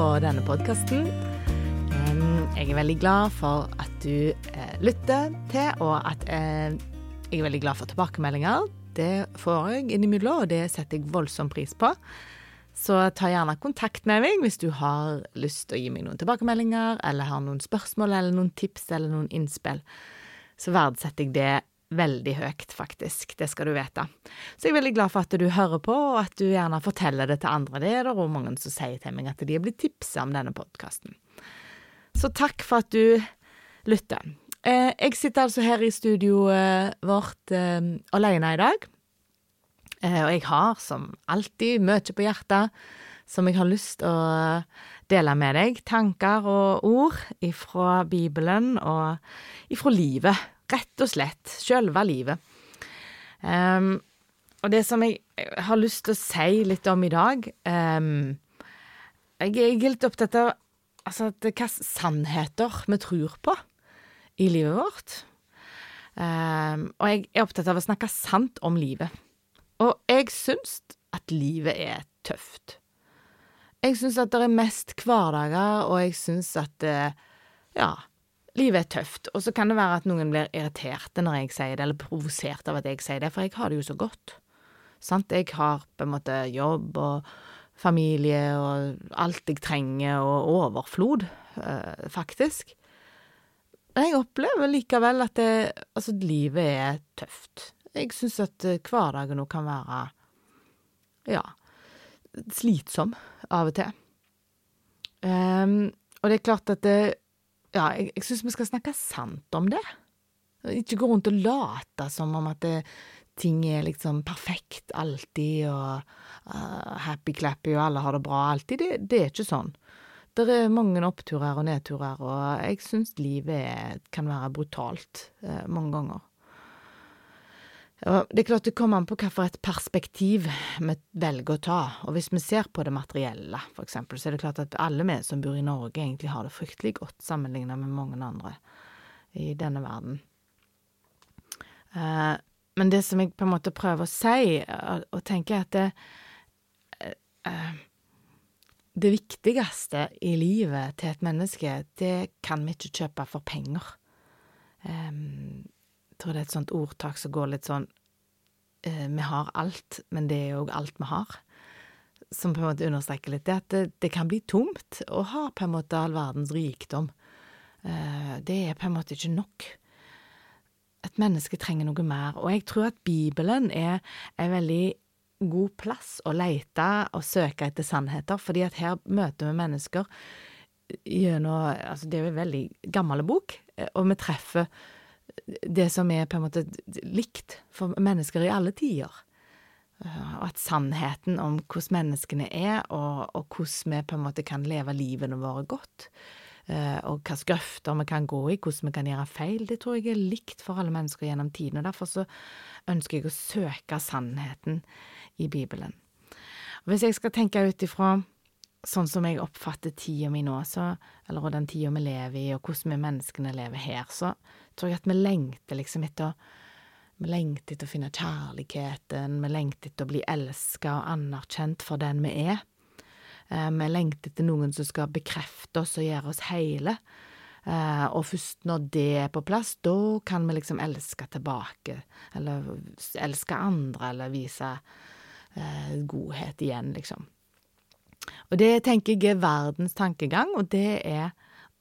på denne podkasten. Jeg er veldig glad for at du eh, lytter til, og at eh, jeg er veldig glad for tilbakemeldinger. Det får jeg innimellom, og det setter jeg voldsom pris på. Så ta gjerne kontakt med meg hvis du har lyst til å gi meg noen tilbakemeldinger, eller har noen spørsmål eller noen tips eller noen innspill. Så verdsetter jeg det veldig høyt, faktisk. Det skal du vite. Så jeg er veldig glad for at du hører på, og at du gjerne forteller det til andre. Det er det også mange som sier til meg, at de er blitt tipsa om denne podkasten. Så takk for at du lytter. Eh, jeg sitter altså her i studioet vårt eh, alene i dag. Eh, og jeg har, som alltid, mye på hjertet som jeg har lyst til å dele med deg. Tanker og ord ifra Bibelen og ifra livet Rett og slett. Sjølve livet. Um, og det som jeg har lyst til å si litt om i dag um, Jeg er litt opptatt av altså, hvilke sannheter vi tror på i livet vårt. Um, og jeg er opptatt av å snakke sant om livet. Og jeg syns at livet er tøft. Jeg syns at det er mest hverdager, og jeg syns at ja, livet er tøft, og så kan det være at noen blir irriterte når jeg sier det, eller provosert av at jeg sier det, for jeg har det jo så godt. Sant? Jeg har på en måte jobb og familie og alt jeg trenger, og overflod, øh, faktisk. Men jeg opplever likevel at det, altså, livet er tøft. Jeg syns at eh, hverdagen nå kan være, ja, slitsom av og til. Um, og det er klart at det ja, jeg, jeg syns vi skal snakke sant om det. Ikke gå rundt og late som om at det, ting er liksom perfekt alltid, og uh, happy-clappy, og alle har det bra alltid. Det, det, er ikke sånn. Det er mange oppturer og nedturer, og jeg syns livet kan være brutalt uh, mange ganger. Det er klart det kommer an på hvilket perspektiv vi velger å ta, og hvis vi ser på det materielle, for eksempel, så er det klart at alle vi som bor i Norge, egentlig har det fryktelig godt sammenlignet med mange andre i denne verden. Eh, men det som jeg på en måte prøver å si, og tenker er at det, eh, det viktigste i livet til et menneske, det kan vi ikke kjøpe for penger. Tror det er et sånt ordtak som går litt sånn eh, Vi har alt, men det er jo alt vi har. Som på en måte understreker litt det at det, det, kan bli tomt å ha på en måte all verdens rikdom. Eh, det er på en måte ikke nok. Et menneske trenger noe mer, og jeg tror at Bibelen er en veldig god plass å lete og søke etter sannheter, fordi at her møter vi mennesker gjennom Altså, det er jo en veldig gammel bok, eh, og vi treffer det som er på en måte likt for mennesker i alle tider. Og at sannheten om hvordan menneskene er, og, og, hvordan vi på en måte kan leve livene våre godt, eh, og hvilke grøfter vi kan gå i, hvordan vi kan gjøre feil, det tror jeg er likt for alle mennesker gjennom tiden. Og derfor så ønsker jeg å søke sannheten i Bibelen. Og hvis jeg skal tenke ut ifra sånn som jeg oppfatter tida mi nå, så, eller den tida vi lever i, og hvordan vi menneskene lever her, så tror jeg at vi lengter liksom etter å vi lengter etter å finne kjærligheten, vi lengter etter å bli elska og anerkjent for den vi er. Eh, vi lengter etter noen som skal bekrefte oss og gjøre oss hele. Eh, og først når det er på plass, da kan vi liksom elske tilbake, eller elske andre, eller vise eh, godhet igjen, liksom. Og det tenker jeg er verdens tankegang, og det er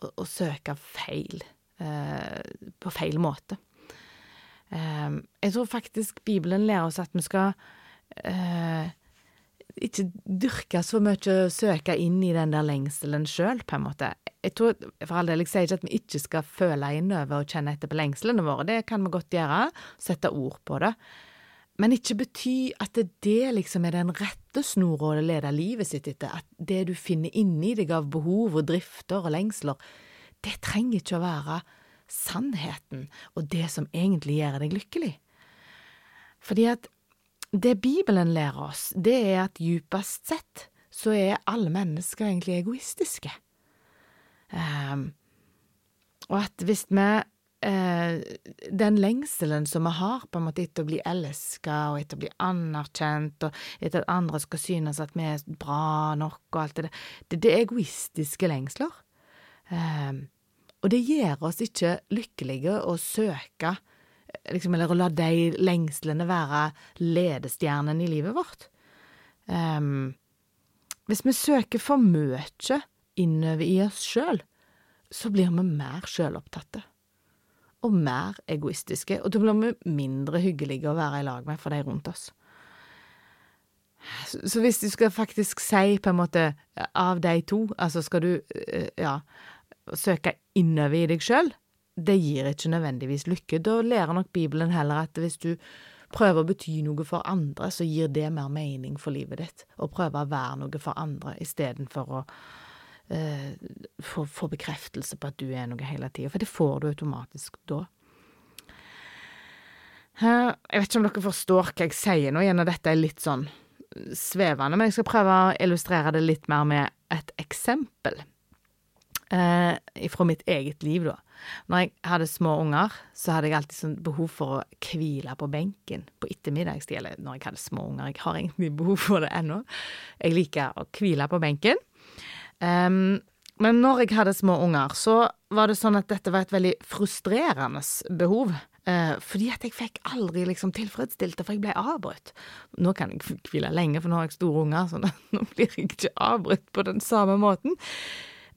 å, å søke feil. Eh, på feil måte. Eh, jeg tror faktisk Bibelen lærer oss at vi skal eh, ikke dyrke så mye å søke inn i den der lengselen sjøl, på en måte. Jeg tror, for all del, jeg sier ikke at vi ikke skal føle innover og kjenne etter på lengslene våre, det kan vi godt gjøre, sette ord på det. Men ikke bety at det, liksom er den rette snora å lede livet sitt etter, at det du finner inni deg av behov og drifter og lengsler, det trenger ikke å være sannheten og det som egentlig gjør deg lykkelig. Fordi at det Bibelen lærer oss, det er at djupest sett så er alle mennesker egentlig egoistiske. Um, og at hvis vi eh, den lengselen som vi har på en måte etter å bli elska og etter å bli anerkjent og etter at andre skal synes at vi er bra nok og alt det der, det, det er egoistiske lengsler. Eh, og det gjør oss ikke lykkelige å søke, liksom, eller å la de lengslene være ledestjernen i livet vårt. Um, hvis vi søker for mye innover i oss sjøl, så blir vi mer sjølopptatte. Og mer egoistiske, og da blir vi mindre hyggelige å være i lag med for de rundt oss. Så hvis du skal faktisk si på en måte av de to, altså skal du eh, ja, søke innover i deg sjøl, det gir ikke nødvendigvis lykke. Da lærer nok Bibelen heller at hvis du prøver å bety noe for andre, så gir det mer mening for livet ditt. Å prøve å være noe for andre istedenfor å eh, få, få, bekreftelse på at du er noe hele tida, for det får du automatisk da. Jeg vet ikke om dere forstår hva jeg sier nå, gjennom dette er litt sånn svevende, men jeg skal prøve å illustrere det litt mer med et eksempel eh, fra mitt eget liv, da. Når jeg hadde små unger, så hadde jeg alltid sånn behov for å hvile på benken på ettermiddagstid. Eller når jeg hadde små unger, jeg har egentlig behov for det ennå. Jeg liker å hvile på benken. Um, men når jeg hadde små unger, så var det sånn at dette var et veldig frustrerende behov. Eh, fordi at jeg fikk aldri liksom tilfredsstilt det, for jeg ble avbrutt. Nå kan jeg hvile lenge, for nå har jeg store unger, så nå blir jeg ikke avbrutt på den samme måten.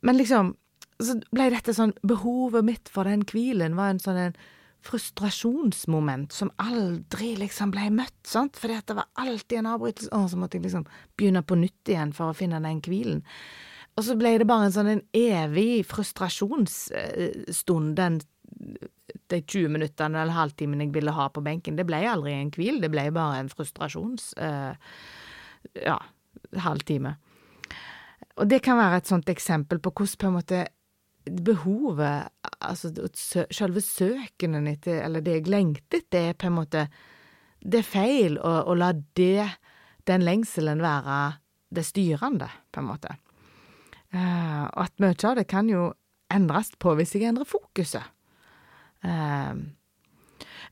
Men liksom, så ble dette sånn Behovet mitt for den hvilen var en sånn en frustrasjonsmoment som aldri liksom ble møtt, sant, fordi at det var alltid en avbrytelse, og så måtte jeg liksom begynne på nytt igjen for å finne den hvilen. Og så ble det bare en sånn en evig frustrasjonsstund, den de 20 minuttene eller halvtimen jeg ville ha på benken. Det ble aldri en hvil, det ble bare en frustrasjons... Uh, ja, halvtime. Og det kan være et sånt eksempel på hvordan på en måte behovet, altså selve søkenen etter, eller det jeg lengter etter, er på en måte Det er feil å, å la det, den lengselen, være det styrende, på en måte. Uh, og at mye av det kan jo endres på hvis jeg endrer fokuset. Uh,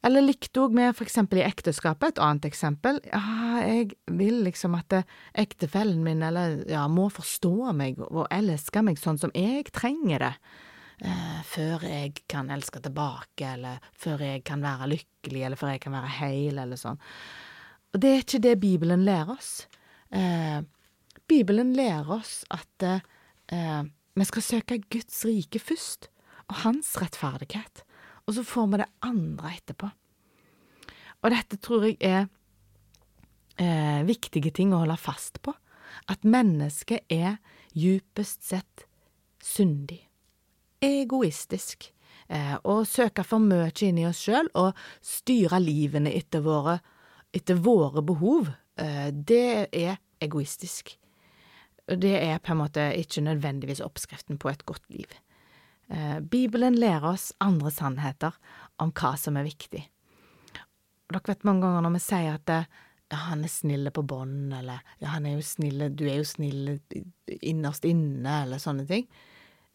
eller likte òg med eksempel i ekteskapet, et annet eksempel. Ja, jeg vil liksom at ektefellen min eller ja, må forstå meg og elske meg sånn som jeg trenger det, eh, før jeg kan elske tilbake, eller før jeg kan være lykkelig, eller før jeg kan være heil, eller sånn. Og det er ikke det Bibelen lærer oss. Eh, Bibelen lærer oss at eh, vi skal søke Guds rike først, og hans rettferdighet og så får vi det andre etterpå. Og dette tror jeg er eh, viktige ting å holde fast på. At mennesket er djupest sett syndig, egoistisk, eh, og søker for mye i oss sjøl og styre livene etter våre, etter våre behov. Eh, det er egoistisk. Det er på en måte ikke nødvendigvis oppskriften på et godt liv. Eh, Bibelen lærer oss andre sannheter om hva som er viktig. Dere vet mange ganger når vi sier at ja, han er snille på bånd, eller ja, han er jo snille, du er jo snille innerst inne, eller sånne ting.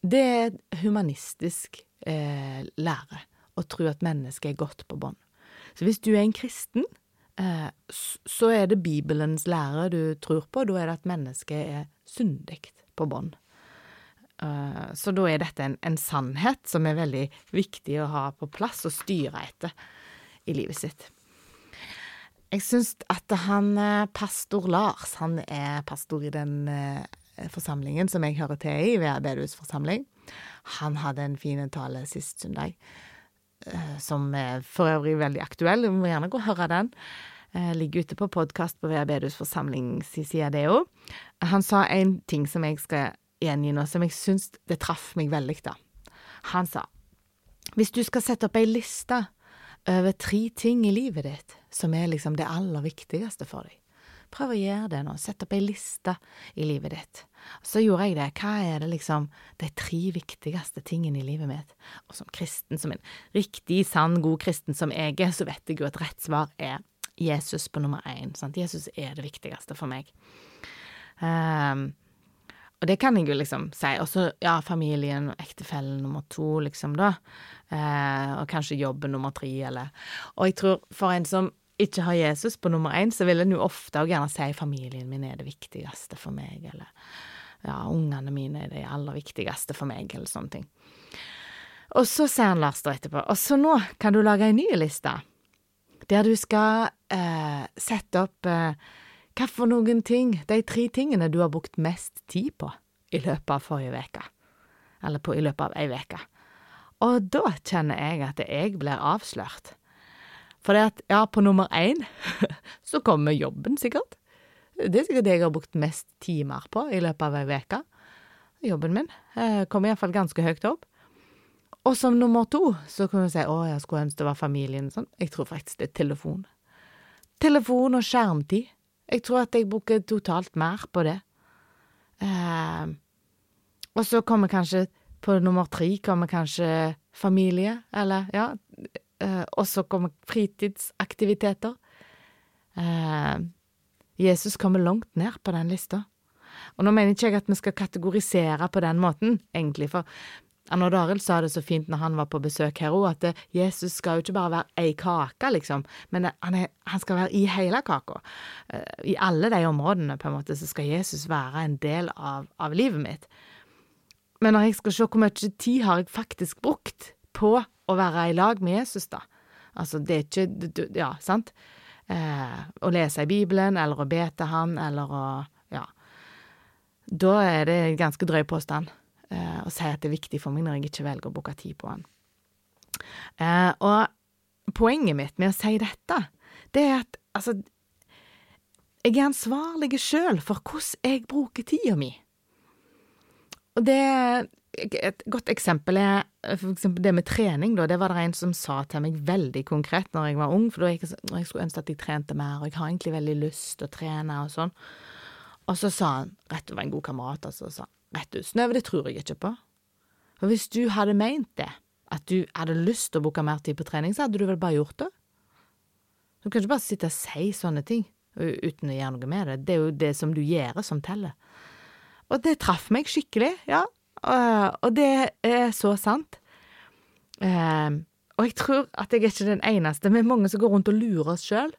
Det er humanistisk eh, lære å tro at mennesket er godt på bånd. Så hvis du er en kristen, eh, så er det Bibelens lære du tror på, da er det at mennesket er syndig på bånd. Eh, så da er dette en, en, sannhet som er veldig viktig å ha på plass og styre etter i livet sitt. Jeg syns at han eh, pastor Lars, han er pastor i den eh, forsamlingen som jeg hører til i, ved Bedehus forsamling, han hadde en fin tale sist søndag, som er for øvrig veldig aktuell. Du må gjerne gå og høre den. Ligger ute på podkast på Veabedus forsamling si side, det òg. Han sa en ting som jeg skal gjengi nå, som jeg syns det traff meg veldig, da. Han sa hvis du skal sette opp ei liste over tre ting i livet ditt som er liksom det aller viktigste for deg, prøv å gjøre det nå, sett opp ei liste i livet ditt. Så gjorde jeg det, hva er det liksom de tre viktigste tingene i livet mitt? Og som kristen, som en riktig, sann, god kristen som jeg er, så vet jeg jo at rett svar er Jesus på nummer én. Sant? Jesus er det viktigste for meg. Um, Og det kan jeg jo liksom si. Og så, ja, familien, og ektefellen nummer to, liksom, da. Eh, og kanskje jobben nummer tre, eller Og jeg tror for en som ikke har Jesus på nummer én, så vil en jo ofte og gjerne si familien min er det viktigste for meg, eller ja, ungene mine er det aller viktigste for meg, eller sånne ting. Og så sier han Lars da etterpå, og så nå kan du lage ei ny liste, der du skal eh, sette opp eh, hva for noen ting, de tre tingene du har brukt mest tid på i løpet av forrige uke, eller på, i løpet av ei uke. Og da kjenner jeg at jeg blir avslørt. For det at, ja, på nummer én så kommer jobben, sikkert. Det er sikkert det jeg har brukt mest timer på i løpet av ei uke. Jobben min eh, kommer iallfall ganske høyt opp. Og som nummer to så kan du si å, jeg skulle ønske det var familien og sånn. Jeg tror faktisk det er telefon. Telefon og skjermtid. Jeg tror at jeg bruker totalt mer på det. Eh, og så kommer kanskje på nummer tre kommer kanskje familie, eller ja. Eh, og så kommer fritidsaktiviteter. Eh, Jesus kommer langt ned på den lista. Og nå mener ikke jeg at vi skal kategorisere på den måten, egentlig, for Arnold Arild sa det så fint når han var på besøk her òg, at eh, Jesus skal jo ikke bare være ei kake, liksom, men han, er, han skal være i hele kaka. I alle de områdene, på en måte, så skal Jesus være en del av, av livet mitt. Men når jeg skal se hvor mye tid har jeg faktisk brukt på å være i lag med Jesus, da. Altså, det er ikke Ja, sant? Eh, å lese i Bibelen, eller å be til han, eller å Ja. Da er det en ganske drøy påstand eh, å si at det er viktig for meg når jeg ikke velger å bruke tid på han. Eh, og poenget mitt med å si dette, det er at altså Jeg er ansvarlig sjøl for hvordan jeg bruker tida mi. Og det et godt eksempel er for eksempel det med trening, da. Det var det en som sa til meg veldig konkret når jeg var ung, for da jeg, jeg skulle ønske at jeg trente mer, og jeg har egentlig veldig lyst til å trene og sånn. Og så sa han, rett over en god kamerat, altså, sa rett ut, Snøve, det tror jeg ikke på. For hvis du hadde meint det, at du hadde lyst til å bruke mer tid på trening, så hadde du vel bare gjort det? Du kan ikke bare sitte og si sånne ting uten å gjøre noe med det. Det er jo det som du gjør, som teller. Og det traff meg skikkelig, ja. Og det er så sant. Og jeg tror at jeg er ikke den eneste. Vi er mange som går rundt og lurer oss sjøl,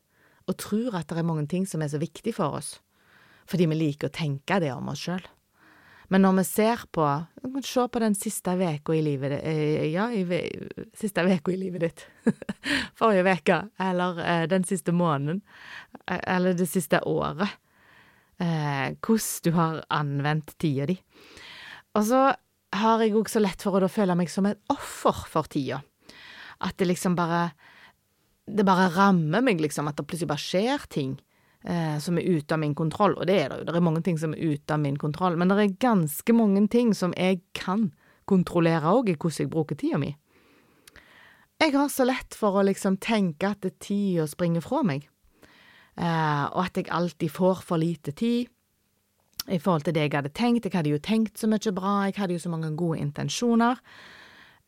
og tror at det er mange ting som er så viktig for oss, fordi vi liker å tenke det om oss sjøl. Men når vi ser på Se på den siste uka i livet eh, Ja, i, siste uka i livet ditt. Forrige uke. eller eh, den siste måneden, eh, eller det siste året. Eh, hvordan du har anvendt tida di. Og så har jeg òg så lett for å da føle meg som et offer for tida. At det liksom bare Det bare rammer meg, liksom, at det plutselig bare skjer ting eh, som er ute av min kontroll. Og det er det jo, det er mange ting som er ute av min kontroll, men det er ganske mange ting som jeg kan kontrollere òg i hvordan jeg bruker tida mi. Jeg har så lett for å liksom tenke at tida springer fra meg, og at jeg alltid får for lite tid i forhold til det jeg hadde tenkt. Jeg hadde jo tenkt så mye bra, jeg hadde jo så mange gode intensjoner.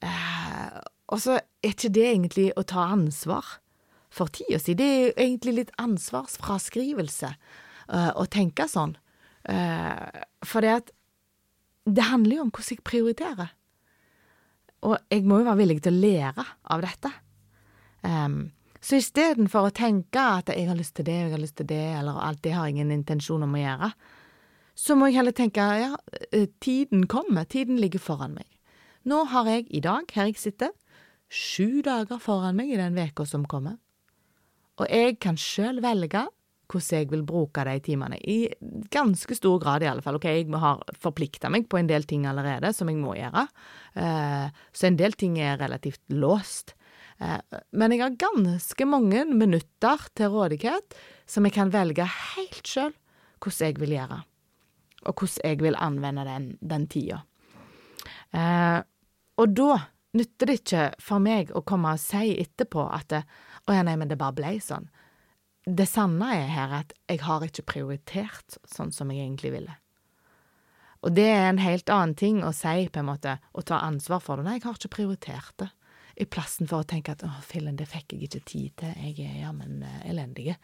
Eh, og så er ikke det egentlig å ta ansvar for tida si. Det er jo egentlig litt ansvarsfraskrivelse uh, å tenke sånn. For det at det handler jo om hvordan jeg prioriterer. Og jeg må jo være villig til å lære av dette. Um, så istedenfor å tenke at jeg har lyst til det, jeg har lyst til det, eller alt det har jeg ingen intensjon om å gjøre, så må jeg heller tenke ja, eh, tiden kommer, tiden ligger foran meg. Nå har jeg i dag, her jeg sitter, sju dager foran meg i den veka som kommer. Og jeg kan sjøl velge hvordan jeg vil bruke de timene, i ganske stor grad i alle fall. Ok, jeg har forplikta meg på en del ting allerede som jeg må gjøre, eh, så en del ting er relativt låst. Eh, men jeg har ganske mange minutter til rådighet som jeg kan velge helt sjøl hvordan jeg vil gjøre, og hvordan jeg vil anvende den, den tida. Eh, og da nytter det ikke for meg å komme og si etterpå at 'Å ja, nei, men det bare ble sånn'. Det sanne er her at jeg har ikke prioritert sånn som jeg egentlig ville. Og det er en helt annen ting å si, på en måte, å ta ansvar for det. Nei, jeg har ikke prioritert det. I plassen for å tenke at 'å, fillen, det fikk jeg ikke tid til, jeg er jammen uh, elendig'.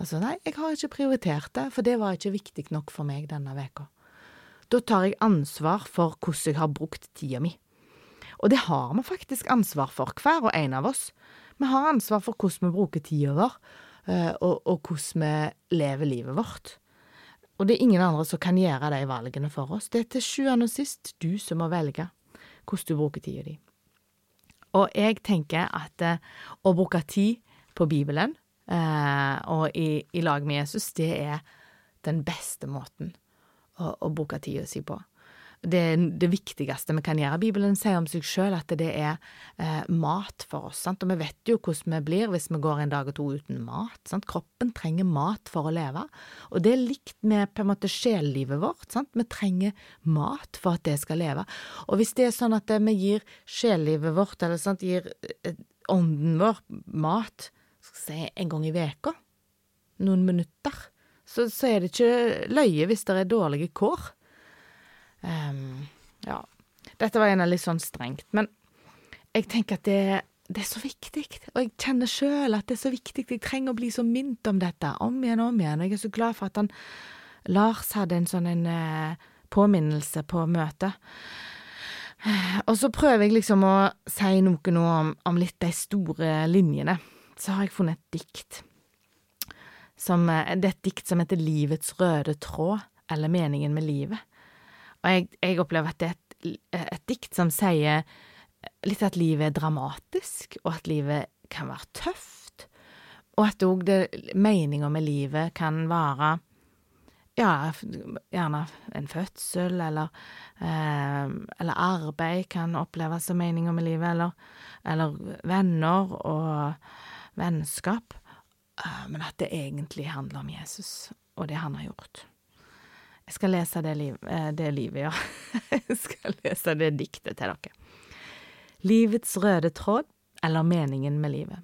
Altså, nei, jeg har ikke prioritert det, for det var ikke viktig nok for meg denne veka. Da tar jeg ansvar for hvordan jeg har brukt tida mi. Og det har vi faktisk ansvar for, hver og en av oss. Vi har ansvar for hvordan vi bruker tida vår, eh, og, og hvordan vi lever livet vårt. Og det er ingen andre som kan gjøre de valgene for oss. Det er til sjuende og sist du som må velge hvordan du bruker tida di. Og jeg tenker at eh, å bruke tid på Bibelen eh, og i, i, lag med Jesus, det er den beste måten å, å bruke tida si på det det viktigste vi kan gjøre. Bibelen sier om seg sjøl at det er eh, mat for oss, sant? og vi vet jo hvordan vi blir hvis vi går en dag og to uten mat. Sant? Kroppen trenger mat for å leve, og det er likt med på en måte sjellivet vårt. Sant? Vi trenger mat for at det skal leve. Og hvis det er sånn at vi gir sjellivet vårt, eller sant, gir eh, ånden vår mat si, en gang i veka, noen minutter, så, så er det ikke løye hvis det er dårlige kår. Um, ja. Dette var gjerne litt sånn strengt, men jeg tenker at det, det er så viktig, og jeg kjenner sjøl at det er så viktig. Jeg trenger å bli så minnet om dette, om igjen og om igjen. Og jeg er så glad for at han Lars hadde en sånn en uh, påminnelse på møtet. Og så prøver jeg liksom å si noe nå om, om litt de store linjene. Så har jeg funnet et dikt. Som, eh, det er et dikt som heter Livets røde tråd, eller Meningen med livet. Og jeg, jeg opplever at det er et, et, dikt som sier litt at livet er dramatisk, og at livet kan være tøft, og at òg meninga med livet kan være ja, gjerne en fødsel, eller, eh, eller arbeid kan oppleves som meninga med livet, eller, eller, venner og vennskap, eh, men at det egentlig handler om Jesus og det han har gjort. Jeg skal lese det, liv, eh, det livet, ja. Jeg skal lese det diktet til dere. Livets røde tråd, eller meningen med livet.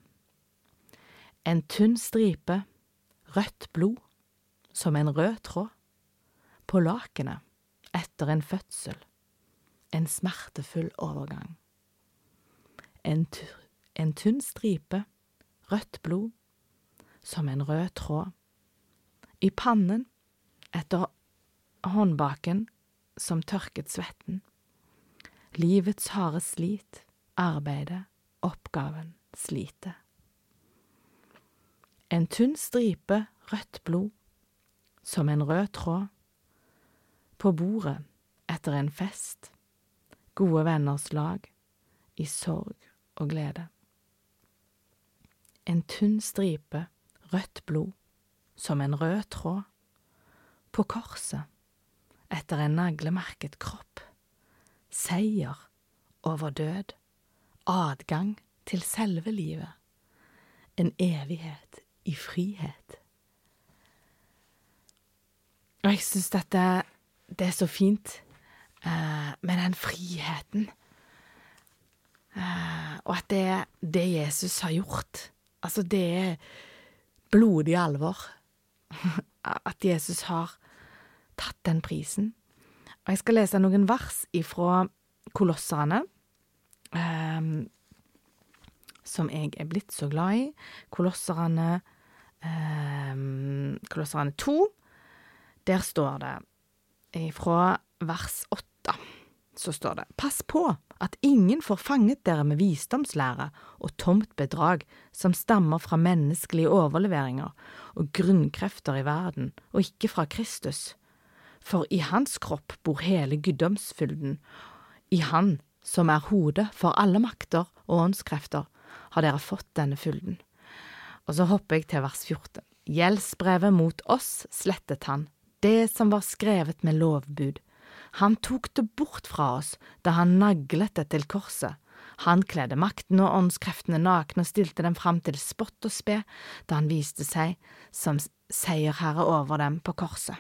En tynn stripe, rødt blod, som en rød tråd, på lakenet etter en fødsel, en smertefull overgang. En, en tynn stripe, rødt blod, som en rød tråd, i pannen etter håndbaken som tørket svetten. Livets harde slit, arbeidet, oppgaven, slitet. En tynn stripe rødt blod, som en rød tråd. På bordet etter en fest, gode venners lag, i sorg og glede. En tynn stripe rødt blod, som en rød tråd. På korset etter en naglemerket kropp, seier over død, adgang til selve livet, en evighet i frihet. Og jeg syns dette det er så fint eh, med den friheten, Eh, og at det er det Jesus har gjort. Altså, det er blodig alvor. At Jesus har tatt den prisen. Og jeg skal lese noen vers ifra Kolosserne, um, som jeg er blitt så glad i. Kolosserne um, Kolosserne 2. Der står det ifra vers 8, så står det Pass på at ingen får fanget dere med visdomslære og tomt bedrag som stammer fra menneskelige overleveringer og grunnkrefter i verden, og ikke fra Kristus for i hans kropp bor hele guddomsfylden. I han, som er hodet for alle makter og åndskrefter, har dere fått denne fylden. Og så hopper jeg til vers 14. Gjeldsbrevet mot oss slettet han, det som var skrevet med lovbud. Han tok det bort fra oss da han naglet det til korset. Han kledde makten og åndskreftene nakne og stilte dem fram til spott og spe da han viste seg som seierherre over dem på korset.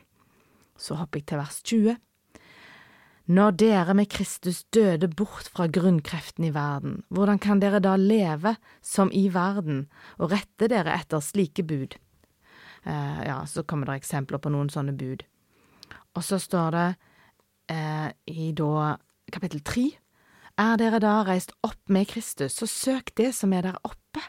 Så hopper jeg til vers 20. Når dere med Kristus døde bort fra grunnkreften i verden, hvordan kan dere da leve som i verden og rette dere etter slike bud? Eh, ja, så kommer det eksempler på noen sånne bud. Og så står det eh, i da kapittel tre, er dere da reist opp med Kristus, så søk det som er der oppe,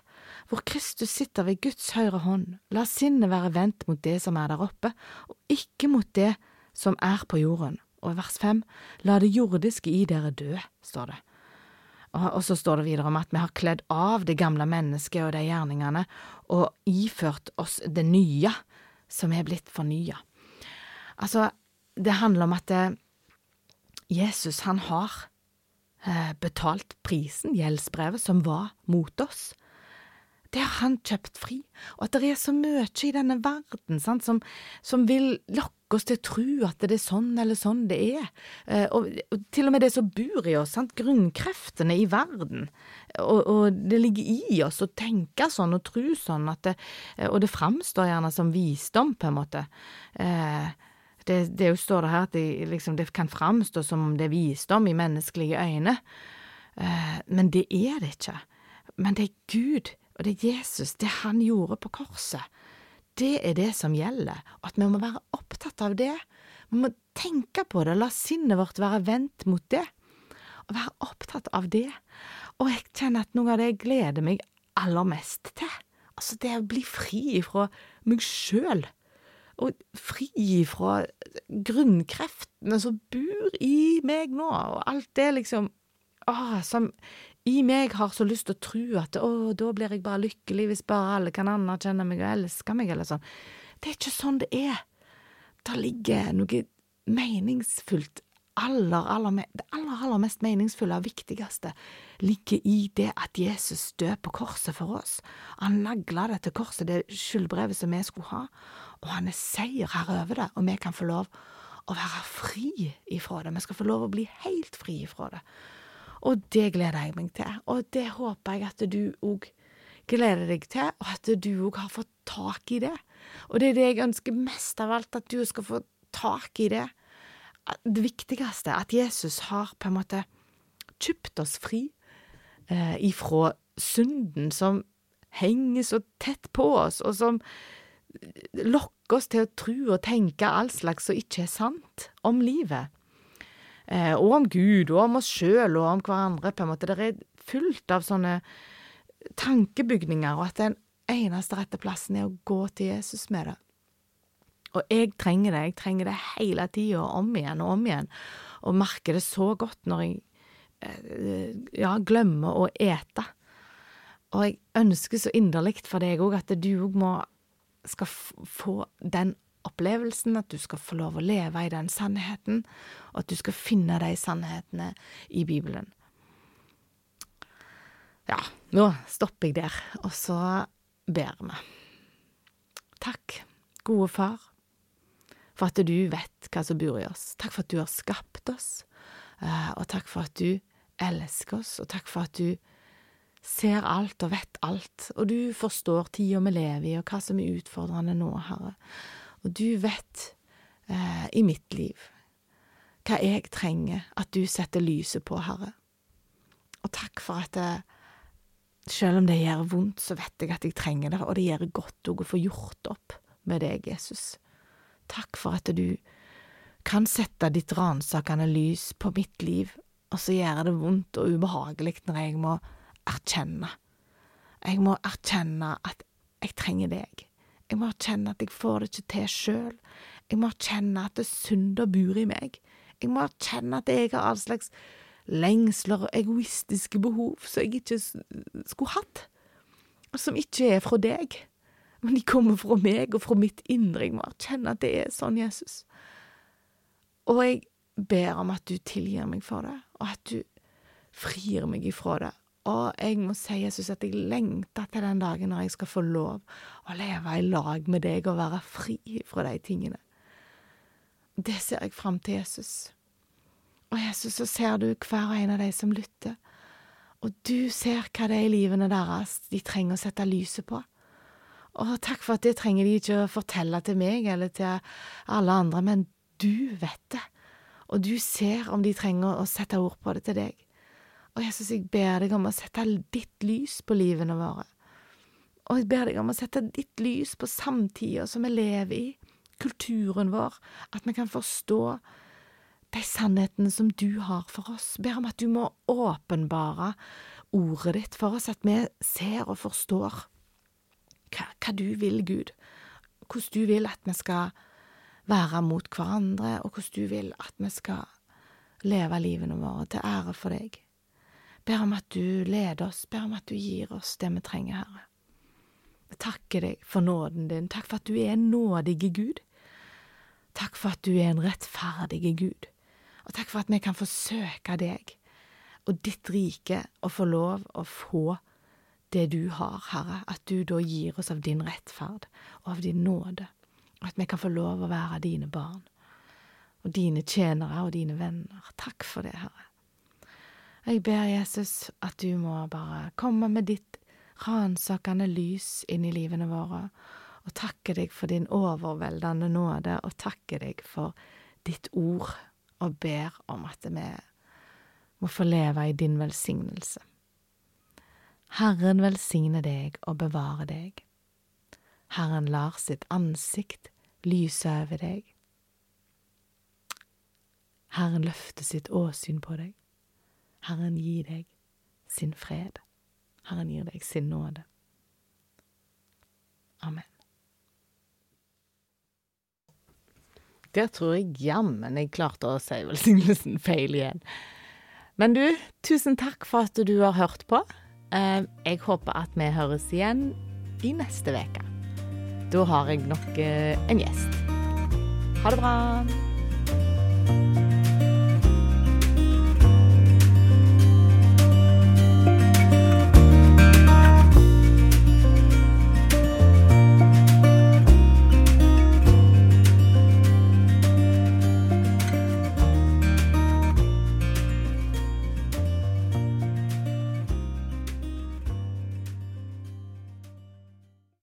hvor Kristus sitter ved Guds høyre hånd, la sinnet være vendt mot det som er der oppe, og ikke mot det som er på jorden. Og vers fem, la det jordiske i dere dø, står det. Og, så står det videre om at vi har kledd av det gamle mennesket og de gjerningene, og iført oss det nye, som er blitt fornya. Altså, det handler om at Jesus, han har eh, betalt prisen, gjeldsbrevet, som var mot oss. Det har han kjøpt fri, og at det er så mye i denne verden sant, som, som vil lokke oss til å tro at det er sånn eller sånn det er, eh, og, og til og med det som bor i oss, sant, grunnkreftene i verden, og, og, det ligger i oss å tenke sånn og tro sånn, det, og det framstår gjerne som visdom, på en måte. Eh, det, det står det her at det, liksom, det kan framstå som om det er visdom i menneskelige øyne, eh, men det er det ikke. Men det er Gud og det er Jesus, det han gjorde på korset, det er det som gjelder, og at vi må være opptatt av det. Vi må tenke på det, la sinnet vårt være vendt mot det, og være opptatt av det. Og jeg kjenner at noe av det jeg gleder meg aller mest til, altså det å bli fri fra meg sjøl, og fri fra grunnkreftene som bor i meg nå, og alt det liksom, åh, som i meg har så lyst til å tro at å, da blir jeg bare lykkelig hvis bare alle kan anerkjenne meg og elske meg, eller sånn. Det er ikke sånn det er. Det ligger noe meningsfullt aller, aller, det aller, aller mest meningsfulle og viktigste ligger i det at Jesus døde på korset for oss. Han nagla det til korset, det skyldbrevet som vi skulle ha, og han er seier her over det, og vi kan få lov å være fri ifra det. Vi skal få lov å bli helt fri ifra det. Og det gleder jeg meg til, og det håper jeg at du òg gleder deg til, og at du òg har fått tak i det. Og det er det jeg ønsker mest av alt, at du skal få tak i det. Det viktigste, at Jesus har på en måte kjøpt oss fri eh, ifra synden som henger så tett på oss, og som lokker oss til å tro og tenke all slags som ikke er sant om livet eh, og om Gud, og om oss sjøl, og om hverandre, på en måte. Det er fullt av sånne tankebygninger, og at den eneste rette plassen er å gå til Jesus med det. Og jeg trenger det, jeg trenger det hele tida, om igjen og om igjen, og merker det så godt når jeg eh, ja, glemmer å ete. Og jeg ønsker så inderlig for deg òg at du òg skal få den opplevelsen, at du skal få lov å leve i den sannheten, og at du skal finne de sannhetene i Bibelen. Ja, nå stopper jeg der, og så ber vi. Takk, gode far, for at du vet hva som bor i oss. Takk for at du har skapt oss, eh, og takk for at du elsker oss, og takk for at du ser alt og vet alt, og du forstår tida vi lever i, og hva som er utfordrende nå, Herre. Og du vet eh, i mitt liv hva jeg trenger at du setter lyset på, Herre. Og takk for at eh, selv om det gjør vondt, så vet jeg at jeg trenger det, og det gjør godt å få gjort opp med deg, Jesus. Takk for at du kan sette ditt ransakende lys på mitt liv, og så gjør det vondt og ubehagelig når jeg må erkjenne. Jeg må erkjenne at jeg trenger deg. Jeg må erkjenne at jeg får det ikke til sjøl. Jeg må erkjenne at det synder bor i meg. Jeg må erkjenne at jeg har all slags lengsler og egoistiske behov som jeg ikke skulle hatt, og som ikke er fra deg, men de kommer fra meg og fra mitt indre. Jeg må erkjenne at det er sånn, Jesus. Og jeg ber om at du tilgir meg for det, og at du frir meg ifra det, og jeg må si, Jesus, at jeg lengter til den dagen når jeg skal få lov å leve i lag med deg og være fri fra de tingene. Det ser jeg fram til, Jesus. Og Jesus, så ser du hver og en av de som lytter, og du ser hva det er i livene deres de trenger å sette lyset på. Og takk for at det trenger de ikke å fortelle til meg eller til alle andre, men du vet det, og du ser om de trenger å sette ord på det til deg. Og Jesus, jeg ber deg om å sette ditt lys på livene våre. Og jeg ber deg om å sette ditt lys på samtida som vi lever i, kulturen vår, at vi kan forstå de sannhetene som du har for oss. Jeg ber om at du må åpenbare ordet ditt for oss, at vi ser og forstår hva, hva du vil, Gud, hvordan du vil at vi skal være mot hverandre, og hvordan du vil at vi skal leve livene våre til ære for deg. Ber om at du leder oss, ber om at du gir oss det vi trenger, Herre. Jeg takker deg for nåden din. Takk for at du er en nådig Gud. Takk for at du er en rettferdig Gud. Og takk for at vi kan få søke deg og ditt rike og få lov å få det du har, Herre. At du da gir oss av din rettferd og av din nåde. Og at vi kan få lov å være dine barn og dine tjenere og dine venner. Takk for det, Herre. Jeg ber Jesus at du må bare komme med ditt ransakende lys inn i livene våre, og takke deg for din overveldende nåde, og takke deg for ditt ord, og ber om at vi må få leve i din velsignelse. Herren velsigne deg og bevare deg. Herren lar sitt ansikt lyse over deg. Herren løfter sitt åsyn på deg. Herren gir deg sin fred. Herren gir deg sin nåde. Amen. Der tror jeg jammen jeg klarte å si velsignelsen feil igjen. Men du, tusen takk for at du har hørt på. Eh, jeg håper at vi høres igjen i neste uke. Da har jeg nok eh, en gjest. Ha det bra.